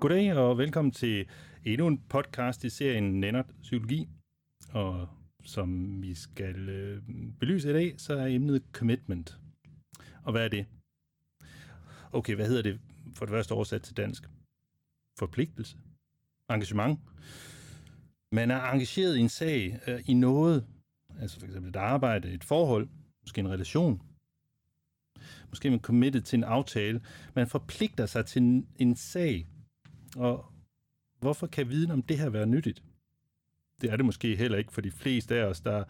Goddag og velkommen til endnu en podcast i serien Nennert Psykologi. Og som vi skal øh, belyse i dag, så er emnet commitment. Og hvad er det? Okay, hvad hedder det for det første oversat til dansk? Forpligtelse. Engagement. Man er engageret i en sag, øh, i noget, altså for eksempel et arbejde, et forhold, måske en relation. Måske er man committed til en aftale. Man forpligter sig til en, en sag, og hvorfor kan viden om det her være nyttigt? Det er det måske heller ikke for de fleste af os, der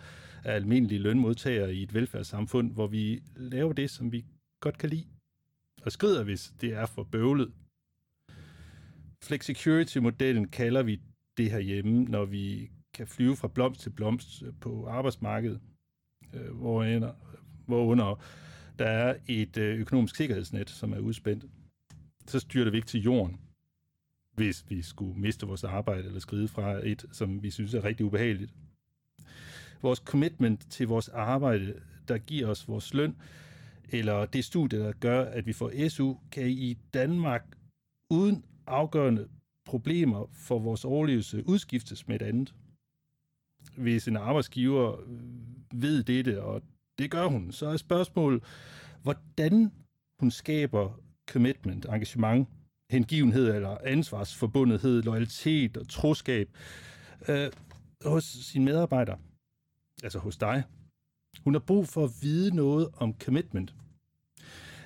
er almindelige lønmodtagere i et velfærdssamfund, hvor vi laver det, som vi godt kan lide, og skrider, hvis det er for bøvlet. Flexicurity-modellen kalder vi det her hjemme, når vi kan flyve fra blomst til blomst på arbejdsmarkedet, øh, hvor, hvorunder der er et øh, økonomisk sikkerhedsnet, som er udspændt. Så styrer vi ikke til jorden hvis vi skulle miste vores arbejde eller skride fra et, som vi synes er rigtig ubehageligt. Vores commitment til vores arbejde, der giver os vores løn, eller det studie, der gør, at vi får SU, kan i Danmark uden afgørende problemer for vores overlevelse udskiftes med et andet. Hvis en arbejdsgiver ved dette, og det gør hun, så er spørgsmålet, hvordan hun skaber commitment, engagement, hengivenhed eller ansvarsforbundethed, loyalitet og troskab øh, hos sine medarbejdere, altså hos dig. Hun har brug for at vide noget om commitment.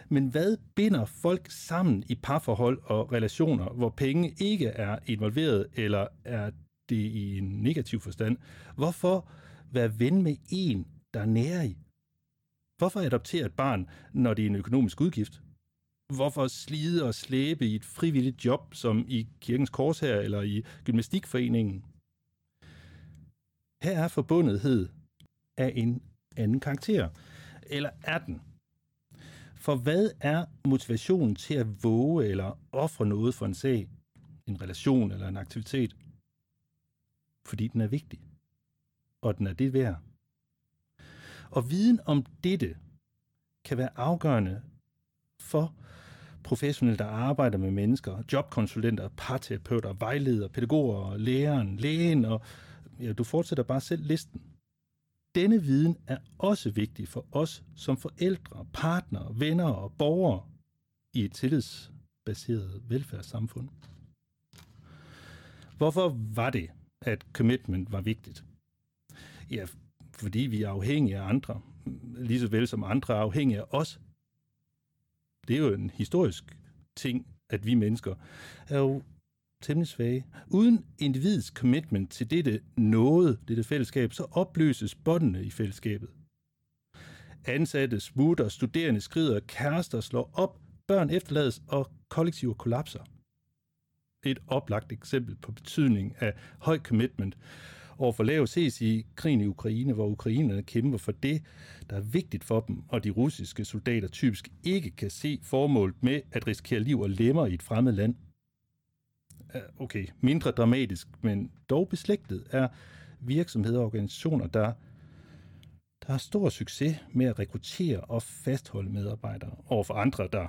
Men hvad binder folk sammen i parforhold og relationer, hvor penge ikke er involveret, eller er det i en negativ forstand? Hvorfor være ven med en, der er i Hvorfor adoptere et barn, når det er en økonomisk udgift? Hvorfor slide og slæbe i et frivilligt job, som i Kirkens Korshær eller i Gymnastikforeningen? Her er forbundethed af en anden karakter. Eller er den? For hvad er motivationen til at våge eller ofre noget for en sag, en relation eller en aktivitet? Fordi den er vigtig. Og den er det værd. Og viden om dette kan være afgørende for professionelle, der arbejder med mennesker, jobkonsulenter, parterapeuter, vejledere, pædagoger, læreren, lægen, og ja, du fortsætter bare selv listen. Denne viden er også vigtig for os som forældre, partnere, venner og borgere i et tillidsbaseret velfærdssamfund. Hvorfor var det, at commitment var vigtigt? Ja, fordi vi er afhængige af andre, lige så vel som andre er afhængige af os det er jo en historisk ting, at vi mennesker er jo temmelig svage. Uden individets commitment til dette noget, dette fællesskab, så opløses båndene i fællesskabet. Ansatte smutter, studerende skrider, kærester slår op, børn efterlades og kollektiver kollapser. Et oplagt eksempel på betydning af høj commitment over for lav ses i krigen i Ukraine, hvor ukrainerne kæmper for det, der er vigtigt for dem, og de russiske soldater typisk ikke kan se formålet med at risikere liv og lemmer i et fremmed land. Øh, okay, mindre dramatisk, men dog beslægtet er virksomheder og organisationer, der, der har stor succes med at rekruttere og fastholde medarbejdere over for andre, der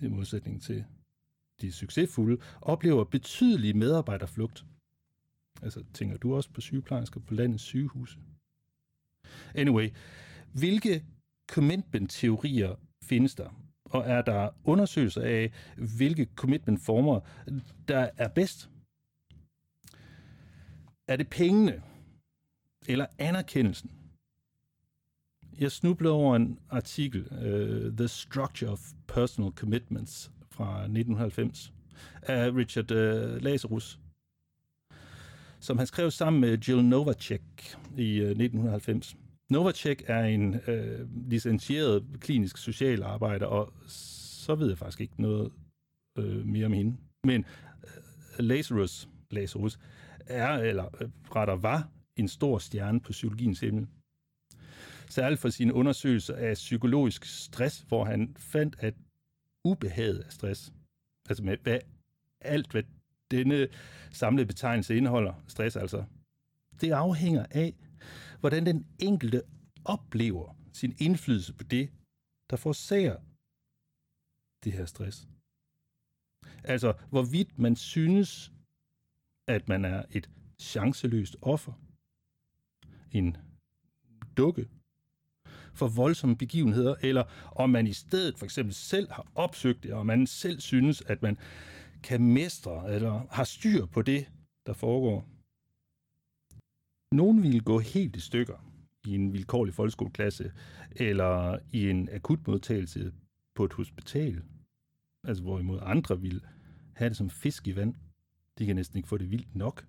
i modsætning til de succesfulde, oplever betydelig medarbejderflugt. Altså, tænker du også på sygeplejersker på landets sygehuse? Anyway, hvilke commitment-teorier findes der? Og er der undersøgelser af, hvilke commitment-former, der er bedst? Er det pengene? Eller anerkendelsen? Jeg snublede over en artikel, uh, The Structure of Personal Commitments fra 1990, af Richard uh, Lazarus, som han skrev sammen med Jill Novacek i øh, 1990. Novacek er en øh, licentieret klinisk socialarbejder, og så ved jeg faktisk ikke noget øh, mere om hende. Men øh, Lazarus, Lazarus er, eller øh, retter var, en stor stjerne på psykologiens himmel. Særligt for sine undersøgelser af psykologisk stress, hvor han fandt, at ubehaget af stress, altså med hvad, alt, hvad denne samlede betegnelse indeholder, stress altså, det afhænger af, hvordan den enkelte oplever sin indflydelse på det, der forårsager det her stress. Altså, hvorvidt man synes, at man er et chanceløst offer, en dukke for voldsomme begivenheder, eller om man i stedet for eksempel selv har opsøgt det, og man selv synes, at man kan mestre eller har styr på det, der foregår. Nogen ville gå helt i stykker i en vilkårlig folkeskoleklasse, eller i en akutmodtagelse på et hospital. Altså hvorimod andre vil have det som fisk i vand. De kan næsten ikke få det vildt nok.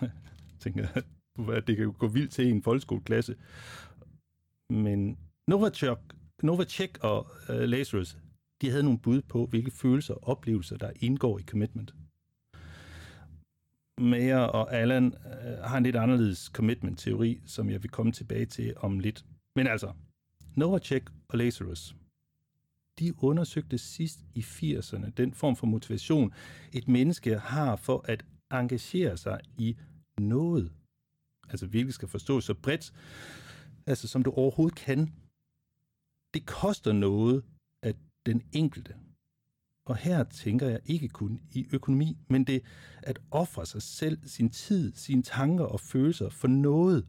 tænker at det kan gå vildt til i en folkeskoleklasse. Men Novacek, Novacek og uh, Lazarus, de havde nogle bud på, hvilke følelser og oplevelser, der indgår i commitment. Mayer og Allan øh, har en lidt anderledes commitment-teori, som jeg vil komme tilbage til om lidt. Men altså, Novacek og Lazarus, de undersøgte sidst i 80'erne den form for motivation, et menneske har for at engagere sig i noget. Altså virkelig skal forstås så bredt, altså som du overhovedet kan. Det koster noget den enkelte. Og her tænker jeg ikke kun i økonomi, men det at ofre sig selv, sin tid, sine tanker og følelser for noget.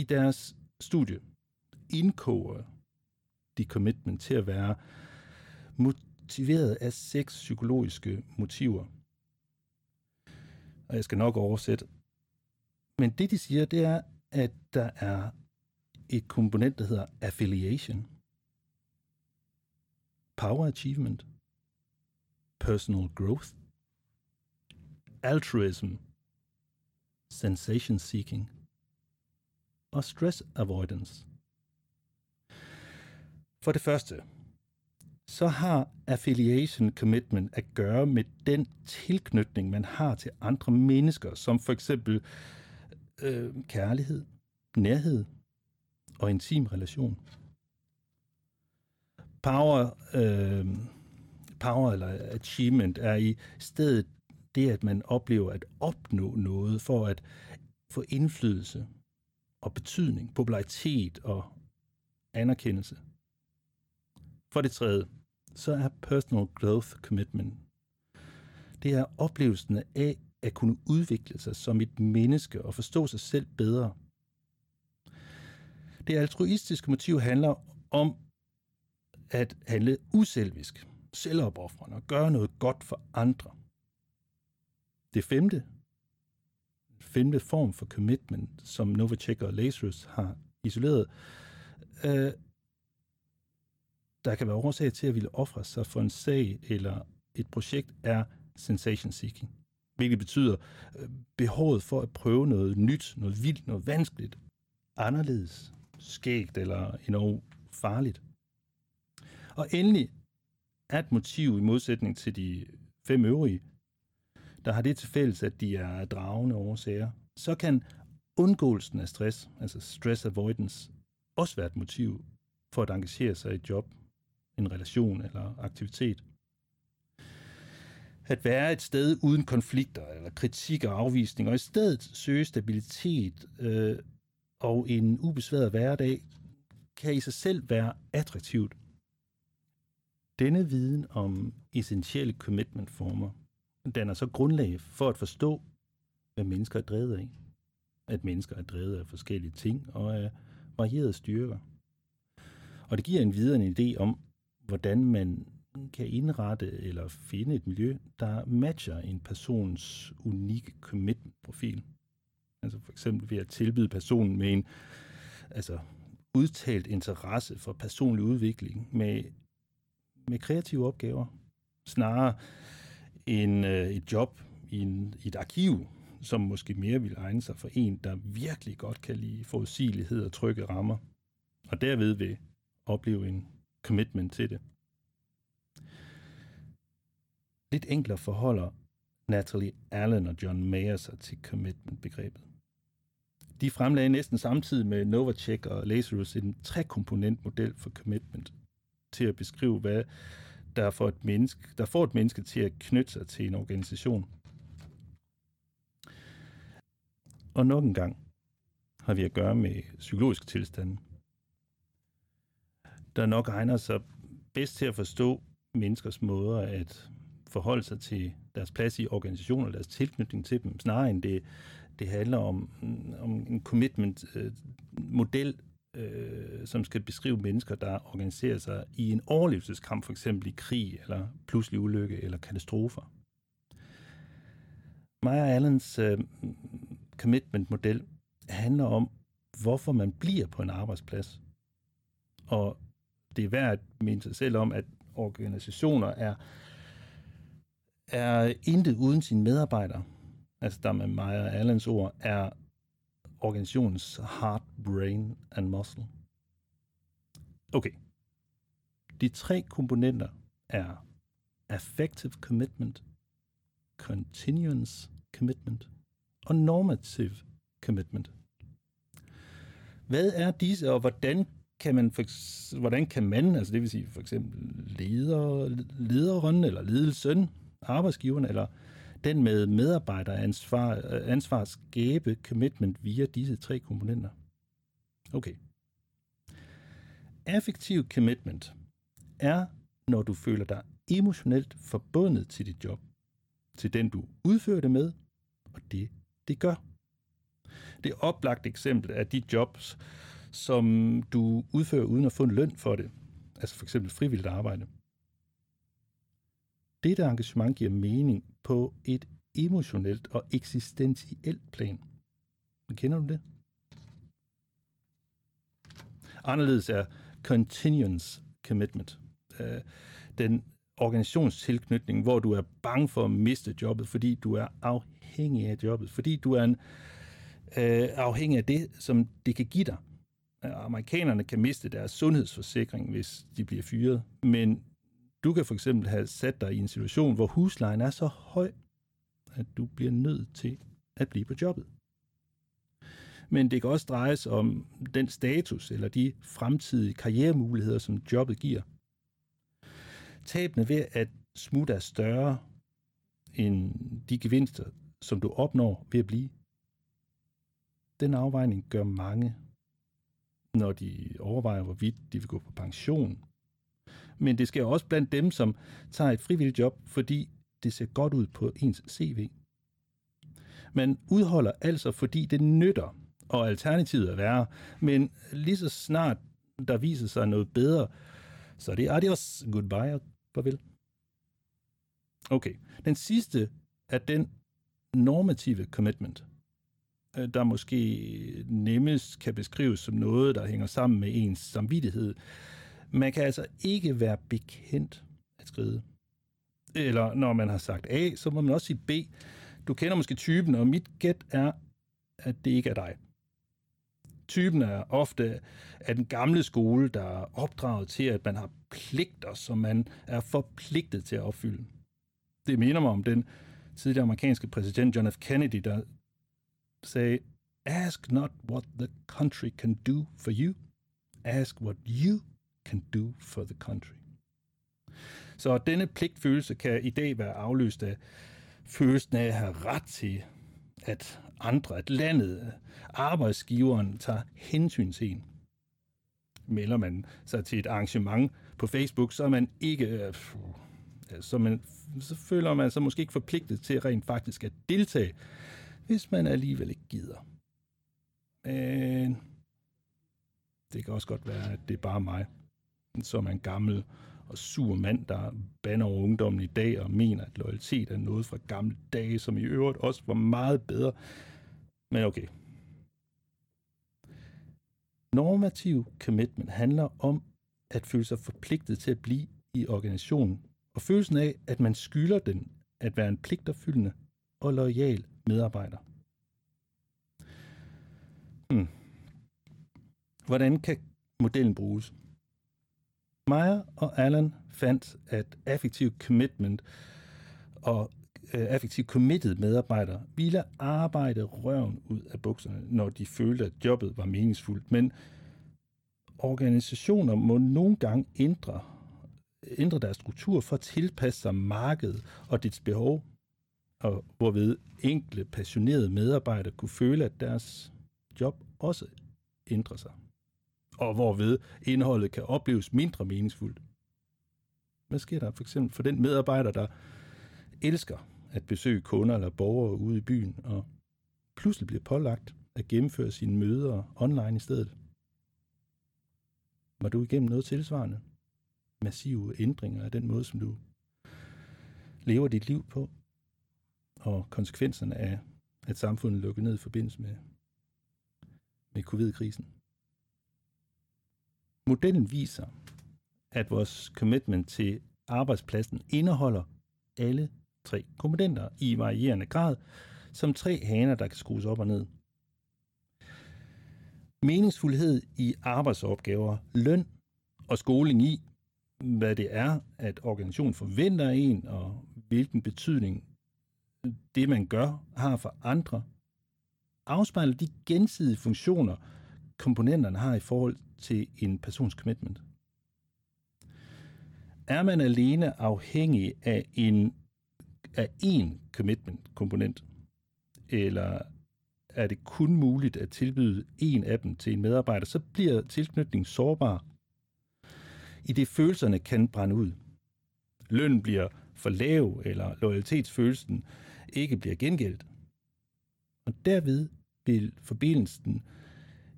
I deres studie indkoger de commitment til at være motiveret af seks psykologiske motiver. Og jeg skal nok oversætte. Men det, de siger, det er, at der er et komponent, der hedder affiliation, power achievement, personal growth, altruism, sensation seeking og stress avoidance. For det første, så har affiliation commitment at gøre med den tilknytning, man har til andre mennesker, som for eksempel øh, kærlighed, nærhed og intim relation. Power, øh, power eller achievement er i stedet det, at man oplever at opnå noget for at få indflydelse og betydning, popularitet og anerkendelse. For det tredje, så er personal growth commitment. Det er oplevelsen af at kunne udvikle sig som et menneske og forstå sig selv bedre. Det altruistiske motiv handler om at handle uselvisk, selvopoffrende og gøre noget godt for andre. Det femte, femte form for commitment, som Novacek og Lazarus har isoleret, øh, der kan være årsag til at ville ofre sig for en sag eller et projekt, er sensation seeking. Hvilket betyder øh, behovet for at prøve noget nyt, noget vildt, noget vanskeligt, anderledes, skægt eller endnu farligt. Og endelig er et motiv i modsætning til de fem øvrige, der har det til fælles, at de er dragende årsager, så kan undgåelsen af stress, altså stress avoidance, også være et motiv for at engagere sig i et job en relation eller aktivitet. At være et sted uden konflikter eller kritik og afvisning, og i stedet søge stabilitet øh, og en ubesværet hverdag, kan i sig selv være attraktivt. Denne viden om essentielle commitment-former danner så grundlag for at forstå, hvad mennesker er drevet af. At mennesker er drevet af forskellige ting og af varierede styrker. Og det giver en videre en idé om, hvordan man kan indrette eller finde et miljø, der matcher en persons unikke commitment-profil. Altså for eksempel ved at tilbyde personen med en altså udtalt interesse for personlig udvikling med, med kreative opgaver, snarere end øh, et job i, en, i et arkiv, som måske mere vil egne sig for en, der virkelig godt kan lide forudsigelighed og trygge rammer, og derved vil opleve en commitment til det. Lidt enklere forholder Natalie Allen og John Mayer sig til commitment-begrebet. De fremlagde næsten samtidig med Novacek og Lazarus en trekomponentmodel for commitment til at beskrive, hvad der får, et menneske, der får et menneske til at knytte sig til en organisation. Og nok en gang har vi at gøre med psykologiske tilstande, der nok egner sig bedst til at forstå, menneskers måder at forholde sig til deres plads i organisationer, deres tilknytning til dem, snarere end det, det handler om, om en commitment-model, øh, øh, som skal beskrive mennesker, der organiserer sig i en overlevelseskamp, for eksempel i krig, eller pludselig ulykke, eller katastrofer. Maja Allens øh, commitment-model handler om, hvorfor man bliver på en arbejdsplads. Og det er værd at minde sig selv om, at organisationer er, er intet uden sine medarbejdere. Altså der med Maja Allens ord, er organisationens heart, brain and muscle. Okay. De tre komponenter er affective commitment, continuance commitment og normative commitment. Hvad er disse, og hvordan kan man, for, hvordan kan man, altså det vil sige for eksempel leder, lederen eller ledelsen, arbejdsgiveren eller den med medarbejderansvar ansvar skabe commitment via disse tre komponenter. Okay. Affektiv commitment er, når du føler dig emotionelt forbundet til dit job, til den du udfører det med, og det, det gør. Det oplagt eksempel er de jobs, som du udfører uden at få en løn for det. Altså for eksempel frivilligt arbejde. Dette engagement giver mening på et emotionelt og eksistentielt plan. Kender du det? Anderledes er continuance commitment. Øh, den organisationstilknytning, hvor du er bange for at miste jobbet, fordi du er afhængig af jobbet, fordi du er en, øh, afhængig af det, som det kan give dig. Øh, amerikanerne kan miste deres sundhedsforsikring, hvis de bliver fyret, men du kan for eksempel have sat dig i en situation, hvor huslejen er så høj, at du bliver nødt til at blive på jobbet. Men det kan også drejes om den status eller de fremtidige karrieremuligheder, som jobbet giver. Tabene ved at smutte er større end de gevinster, som du opnår ved at blive. Den afvejning gør mange, når de overvejer, hvorvidt de vil gå på pension men det sker også blandt dem, som tager et frivilligt job, fordi det ser godt ud på ens CV. Man udholder altså, fordi det nytter, og alternativet er værre, men lige så snart der viser sig noget bedre, så er det adios, goodbye og farvel. Okay, den sidste er den normative commitment, øh, der måske nemmest kan beskrives som noget, der hænger sammen med ens samvittighed. Man kan altså ikke være bekendt at skride. Eller når man har sagt A, så må man også sige B. Du kender måske typen, og mit gæt er, at det ikke er dig. Typen er ofte af den gamle skole, der er opdraget til, at man har pligter, som man er forpligtet til at opfylde. Det minder mig om den tidligere amerikanske præsident John F. Kennedy, der sagde, Ask not what the country can do for you. Ask what you can do for the country. Så denne pligtfølelse kan i dag være afløst af følelsen af at have ret til, at andre, at landet, arbejdsgiveren tager hensyn til en. Melder man sig til et arrangement på Facebook, så er man ikke, øh, så, man, så føler man sig måske ikke forpligtet til rent faktisk at deltage, hvis man alligevel ikke gider. Men det kan også godt være, at det er bare mig som er en gammel og sur mand, der banner over ungdommen i dag og mener, at loyalitet er noget fra gamle dage, som i øvrigt også var meget bedre. Men okay. Normativ commitment handler om at føle sig forpligtet til at blive i organisationen, og følelsen af, at man skylder den at være en pligterfyldende og lojal medarbejder. Hmm. Hvordan kan modellen bruges? Meyer og Allen fandt, at affektiv commitment og øh, committed medarbejdere ville arbejde røven ud af bukserne, når de følte, at jobbet var meningsfuldt. Men organisationer må nogle gange ændre, ændre deres struktur for at tilpasse sig markedet og dets behov, og hvorved enkle, passionerede medarbejdere kunne føle, at deres job også ændrer sig og hvorved indholdet kan opleves mindre meningsfuldt. Hvad sker der for eksempel for den medarbejder, der elsker at besøge kunder eller borgere ude i byen, og pludselig bliver pålagt at gennemføre sine møder online i stedet? Var du igennem noget tilsvarende? Massive ændringer af den måde, som du lever dit liv på, og konsekvenserne af, at samfundet lukker ned i forbindelse med, med covid-krisen. Modellen viser, at vores commitment til arbejdspladsen indeholder alle tre komponenter i varierende grad, som tre haner, der kan skrues op og ned. Meningsfuldhed i arbejdsopgaver, løn og skoling i, hvad det er, at organisationen forventer af en, og hvilken betydning det, man gør, har for andre, afspejler de gensidige funktioner, komponenterne har i forhold til en persons commitment. Er man alene afhængig af en af én commitment-komponent, eller er det kun muligt at tilbyde en af dem til en medarbejder, så bliver tilknytningen sårbar, i det følelserne kan brænde ud. Lønnen bliver for lav, eller loyalitetsfølelsen ikke bliver gengældt. Og derved vil forbindelsen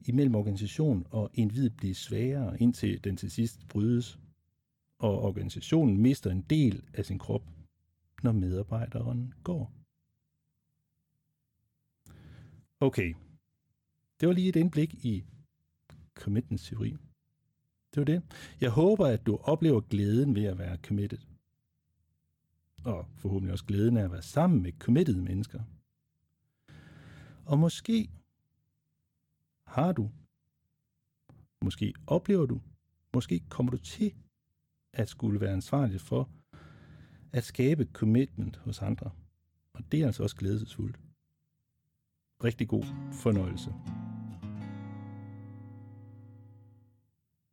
imellem organisation og individ blive sværere, indtil den til sidst brydes, og organisationen mister en del af sin krop, når medarbejderen går. Okay, det var lige et indblik i commitments teori. Det var det. Jeg håber, at du oplever glæden ved at være committed. Og forhåbentlig også glæden af at være sammen med committed mennesker. Og måske har du, måske oplever du, måske kommer du til at skulle være ansvarlig for at skabe commitment hos andre. Og det er altså også glædesfuldt. Rigtig god fornøjelse.